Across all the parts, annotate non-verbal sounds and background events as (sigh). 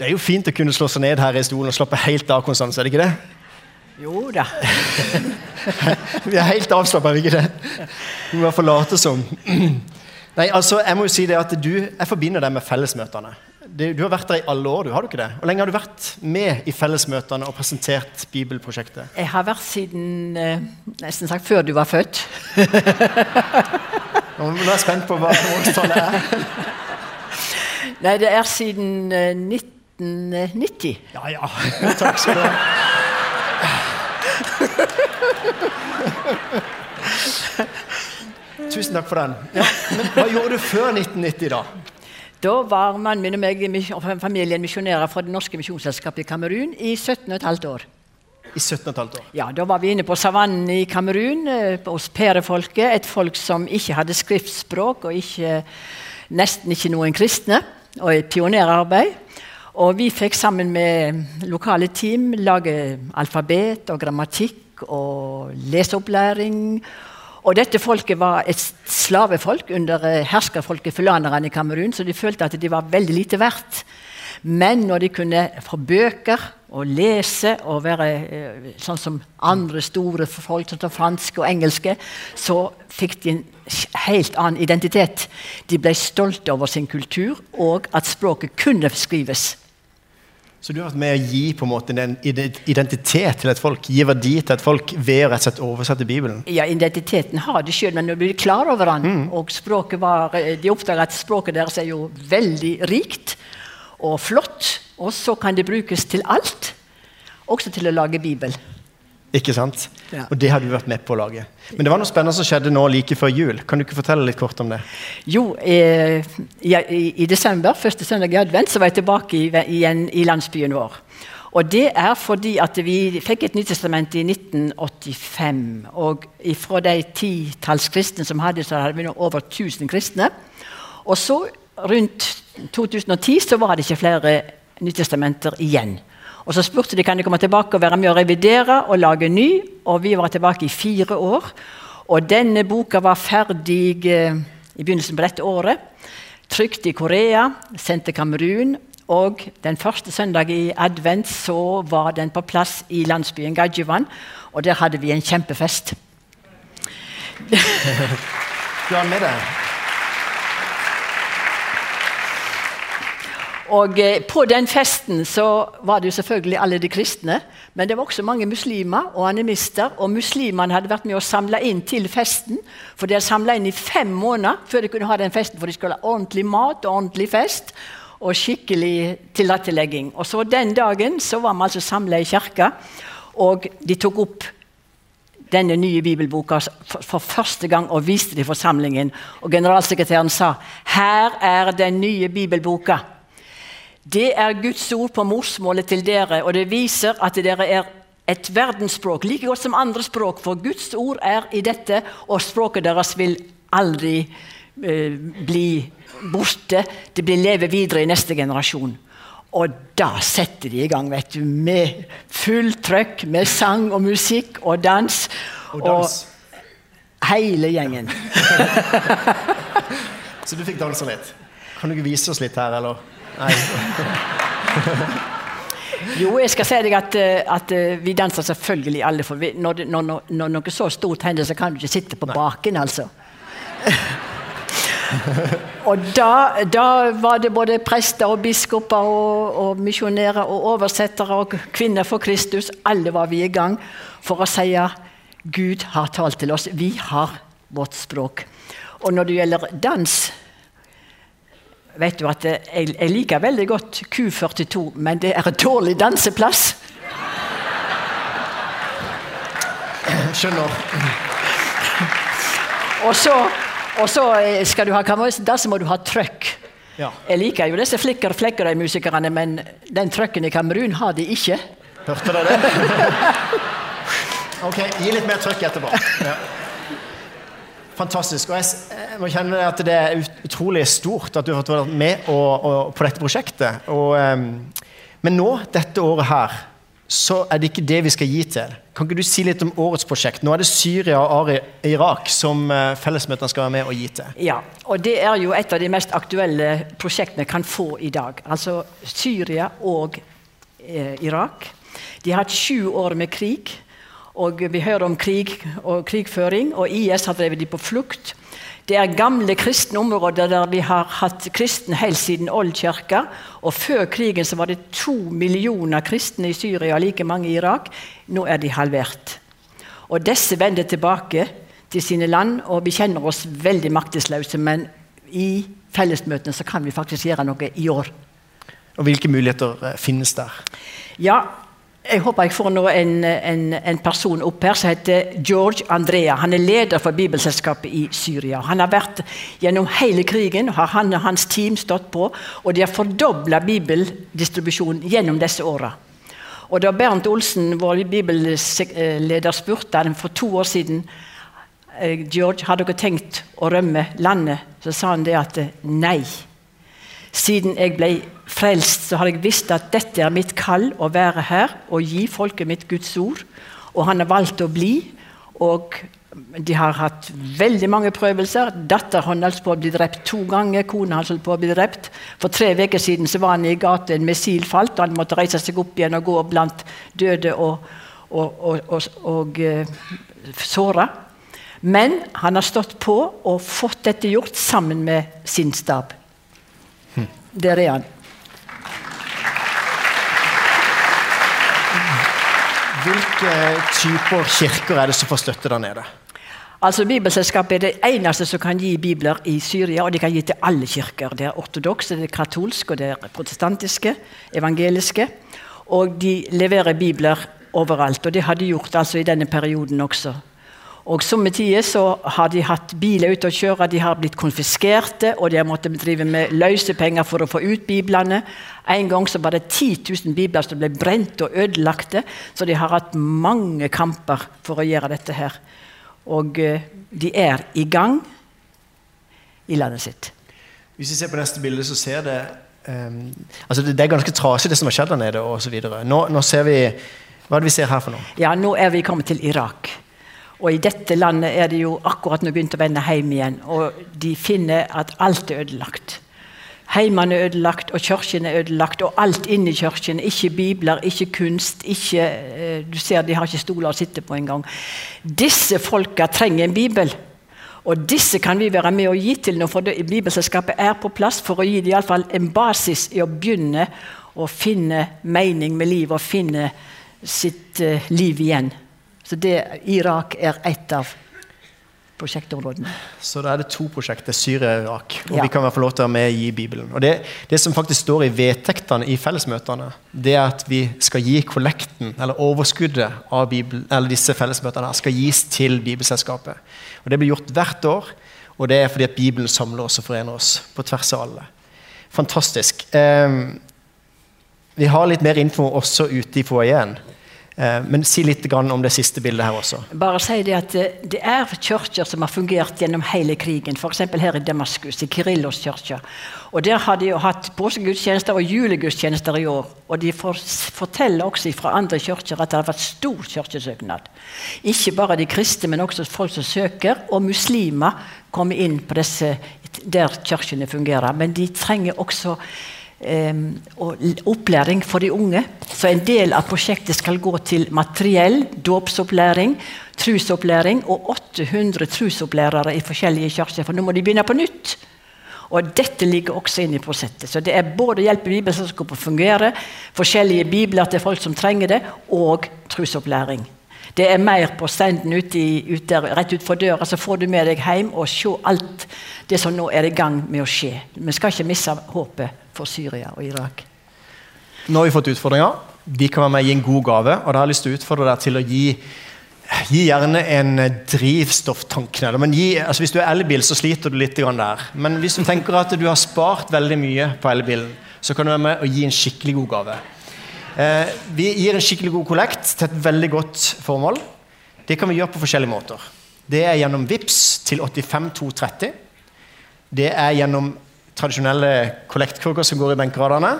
Det er jo fint å kunne slå seg ned her i stolen og slappe helt av, Konstans, er det ikke det? Jo da. (laughs) Vi er helt avslappa, er vi ikke det? Vi må i hvert fall late som. (clears throat) Nei, altså, jeg må jo si det at du, jeg forbinder deg med fellesmøtene. Du har vært der i alle år, du har du ikke det? Hvor lenge har du vært med i fellesmøtene og presentert bibelprosjektet? Jeg har vært siden eh, nesten sagt før du var født. (laughs) Nå nå er jeg spent på hva årstallet er. Nei, det er siden eh, 1990. Ja, ja. (laughs) Takk skal du ha. Tusen takk for den. Ja, men hva gjorde du før 1990, da? Da var mannen min og meg og familien misjonærer fra Det norske misjonsselskapet i Kamerun i 17 15 år. I 17,5 år. Ja, Da var vi inne på savannen i Kamerun, eh, hos perefolket. Et folk som ikke hadde skriftspråk, og ikke, nesten ikke noen kristne. Og et pionerarbeid. Og vi fikk sammen med lokale team lage alfabet og grammatikk og leseopplæring. Og dette folket var et slavefolk under eh, herskerfolket fulanerne i Kamerun, så de følte at de var veldig lite verdt. Men når de kunne få bøker og lese og være eh, sånn som andre store folk, sånn som franske og engelske, så fikk de en helt annen identitet. De ble stolte over sin kultur og at språket kunne skrives. Så du har vært med å gi på en måte en identitet til et folk, gi verdi til et folk ved å rett og slett oversette Bibelen? Ja, Identiteten har de sjøl, men de blir klar over den, og språket var, eh, de oppdager at språket deres er jo veldig rikt og flott, og så kan det brukes til alt, også til å lage Bibel. Ikke sant? Ja. Og det har du vært med på å lage. Men det var noe spennende som skjedde nå like før jul. Kan du ikke fortelle litt kort om det? Jo, eh, i, i, i desember, første søndag i advent, så var jeg tilbake i, igjen i landsbyen vår. Og det er fordi at vi fikk et Nytestament i 1985. Og fra de titalls kristne som hadde, så hadde vi nå over 1000 kristne. Og så, rundt 2010, så var det ikke flere Nytestamenter igjen. Og Så spurte de kan de komme tilbake og være med å revidere og lage ny. Og vi var tilbake i fire år. Og denne boka var ferdig eh, i begynnelsen på dette året. Trykt i Korea, sendt til Kamerun. Og den første søndag i advent så var den på plass i landsbyen Gajivan. Og der hadde vi en kjempefest. (laughs) Du har med deg. Og eh, På den festen så var det jo selvfølgelig alle de kristne, men det var også mange muslimer og animister. Og muslimene hadde vært med å samle inn til festen, for de hadde samla inn i fem måneder før de kunne ha den festen, for de skulle ha ordentlig mat og ordentlig fest og skikkelig tilrettelegging. Og så Den dagen så var vi altså samla i kirka, og de tok opp denne nye bibelboka for, første gang og viste det i forsamlingen. Og generalsekretæren sa her er den nye bibelboka. Det er Guds ord på morsmålet til dere, og det viser at dere er et verdensspråk like godt som andre språk, for Guds ord er i dette, og språket deres vil aldri eh, bli borte. Det blir leve videre i neste generasjon. Og da setter de i gang vet du, med fullt trøkk, med sang og musikk og dans. Og dans. hele gjengen. (laughs) Så du fikk danse litt. Kan du ikke vise oss litt her, eller? Nei. (laughs) Jo, jeg skal si deg at, eh, at eh, vi danser selvfølgelig alle. For vi, når, når, når, når noe så stort hender, så kan du ikke sitte på baken, altså. (laughs) og da, da var det både prester og biskoper og, og misjonærer og oversettere og kvinner for Kristus. Alle var vi i gang for å si Gud har talt til oss. Vi har vårt språk. Og når det gjelder dans vet du at jeg, jeg liker veldig godt Q42, men det er en dårlig danseplass. Skjønner. Og så, og så eh, skal du ha da så må du ha trøkk. Ja. Jeg liker jo disse flikker Flekkerøy-musikerne, men den trøkken i Kamerun har de ikke. Hørte dere det? ok, gi litt mer trøkk etterpå. Ja. Fantastisk. Og jeg må kjenne at det er utrolig stort at du har fått være med og, og, på dette prosjektet. Og, um, men nå, dette året her, så er det ikke det vi skal gi til. Kan ikke du si litt om årets prosjekt? Nå er det Syria og Irak som eh, fellesmøtene skal være med og gi til. Ja, og det er jo et av de mest aktuelle prosjektene kan få i dag. Altså Syria og eh, Irak. De har hatt sju år med krig. Og vi hører om krig og krigføring, og IS har drevet de på flukt. Det er gamle kristne områder der de har hatt kristne helt siden oldkirka. Og før krigen så var det to millioner kristne i Syria like mange i Irak. Nå er de halvert. Og disse vender tilbake til sine land, og vi kjenner oss veldig maktesløse. Men i fellesmøtene så kan vi faktisk gjøre noe i år. Og Hvilke muligheter eh, finnes der? Ja, jeg håper jeg får nå en, en, en, person opp her som heter George Andrea. Han er leder for Bibelselskapet i Syria. Han har vært Gjennom hele krigen har han og hans team stått på, og de har fordobla bibeldistribusjonen gjennom disse åra. Og da Bernt Olsen, vår bibelleder, spurte han for to år siden eh, George, har dere tenkt å rømme landet, så sa han det at nei. Siden jeg ble frelst, så har jeg visst at dette er mitt kall å være her og gi folket mitt Guds ord. Og han har valgt å bli. Og de har hatt veldig mange prøvelser. Datteren holdt på å bli drept to ganger. Kona holdt på å bli drept. For tre uker siden så var han i gata, en missil falt, og han måtte reise seg opp igjen og gå blant døde og, og, og, og, og uh, såra. Men han har stått på og fått dette gjort sammen med sin stab. Der er han. Hvilke typer kirker er det som får støtte der nede? Altså Bibelselskapet er det eneste som kan gi bibler i Syria, og de kan gi til alle kirker. Det er ortodokse, det er katolske, det er protestantiske, evangeliske. Og de leverer bibler overalt, og det har de gjort altså i denne perioden også. Og Somme tider så har de hatt biler ute å kjøre, de har blitt konfiskerte, og de har måttet drive med løsepenger for å få ut biblene. En gang så var det 10 000 bibler som ble brent og ødelagte, så de har hatt mange kamper for å gjøre dette her. Og uh, de er i gang i landet sitt. Hvis vi ser på neste bilde, så ser det um, altså det, det, er ganske trasig, det som har skjedd der nede. Og så nå, nå ser vi Hva er det vi ser her for noe? Ja, Nå er vi kommet til Irak. Og i dette landet er det jo akkurat nå begynt å vende hjem igjen. Og de finner at alt er ødelagt. Heimene er ødelagt, og kirken er ødelagt, og alt inni kirken. Ikke bibler, ikke kunst. ikke, eh, Du ser de har ikke stoler å sitte på engang. Disse folka trenger en bibel. Og disse kan vi være med å gi til nå, for Bibelselskapet er på plass for å gi dem iallfall en basis i å begynne å finne mening med livet og finne sitt uh, liv igjen. Så det, Irak er ett av prosjektområdene. Så da er det to prosjekter, Syria og Irak. Og ja. vi kan få lov til å være med i Bibelen. Og det, det som faktisk står i vedtektene i fellesmøtene, det er at vi skal gi kollekten, eller overskuddet av Bibel, eller disse fellesmøtene skal gis til Bibelselskapet. Og Det blir gjort hvert år, og det er fordi at Bibelen samler oss og forener oss på tvers av alle. Fantastisk. Um, vi har litt mer info også ute i foajeen. Eh, men si litt om det siste bildet her også. Bare si Det at eh, det er kirker som har fungert gjennom hele krigen. F.eks. her i Damaskus, i Kirillos kirke. Og Der har de jo hatt påskegudstjenester og julegudstjenester i år. Og de forteller også fra andre kirker at det har vært stor kirkesøknad. Ikke bare de kristne, men også folk som søker. Og muslimer kommer inn på disse der kirkene fungerer. Men de trenger også og opplæring for de unge. Så en del av prosjektet skal gå til materiell, dåpsopplæring, trusopplæring og 800 trusopplærere i forskjellige kirker. For nå må de begynne på nytt. Og Dette ligger også inne i prosjektet. Så det er både hjelp i bibelselskapet å fungere, forskjellige bibler til folk som trenger det, og trusopplæring. Det er mer på standen ute, ute rett utenfor døra, så får du med deg hjem og se alt det som nå er i gang med å skje. Vi skal ikke miste håpet for Syria og Irak. Nå har vi fått utfordringer. Vi kan være med og gi en god gave. og da har jeg lyst til å utfordre deg til å gi, gi gjerne en drivstofftank. Altså hvis du er elbil, så sliter du litt der. Men hvis du tenker at du har spart veldig mye på elbilen, så kan du være med og gi en skikkelig god gave. Eh, vi gir en skikkelig god kollekt til et veldig godt formål. Det kan vi gjøre på forskjellige måter. Det er gjennom VIPS til 85230. Det er gjennom tradisjonelle kollektkurver som går i benkeradene.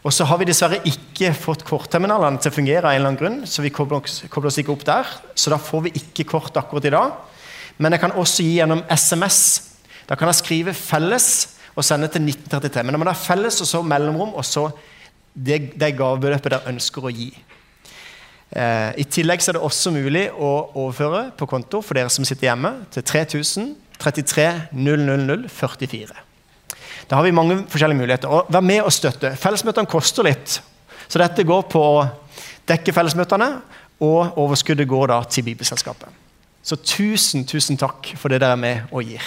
Og så har vi dessverre ikke fått kortterminalene til å fungere av en eller annen grunn, så vi kobler oss, kobler oss ikke opp der. Så da får vi ikke kort akkurat i dag. Men jeg kan også gi gjennom SMS. Da kan jeg skrive 'felles' og sende til 1933. Men da må det ha felles og så mellomrom, og så det, det gavebeløpet dere ønsker å gi. Eh, I tillegg så er det også mulig å overføre på konto for dere som sitter hjemme, til 3000 33 000 44. Da har vi mange forskjellige muligheter. Og vær med og støtte. Fellesmøtene koster litt. Så dette går på å dekke fellesmøtene, og overskuddet går da til Bibelselskapet. Så tusen, tusen takk for det dere er med og gir.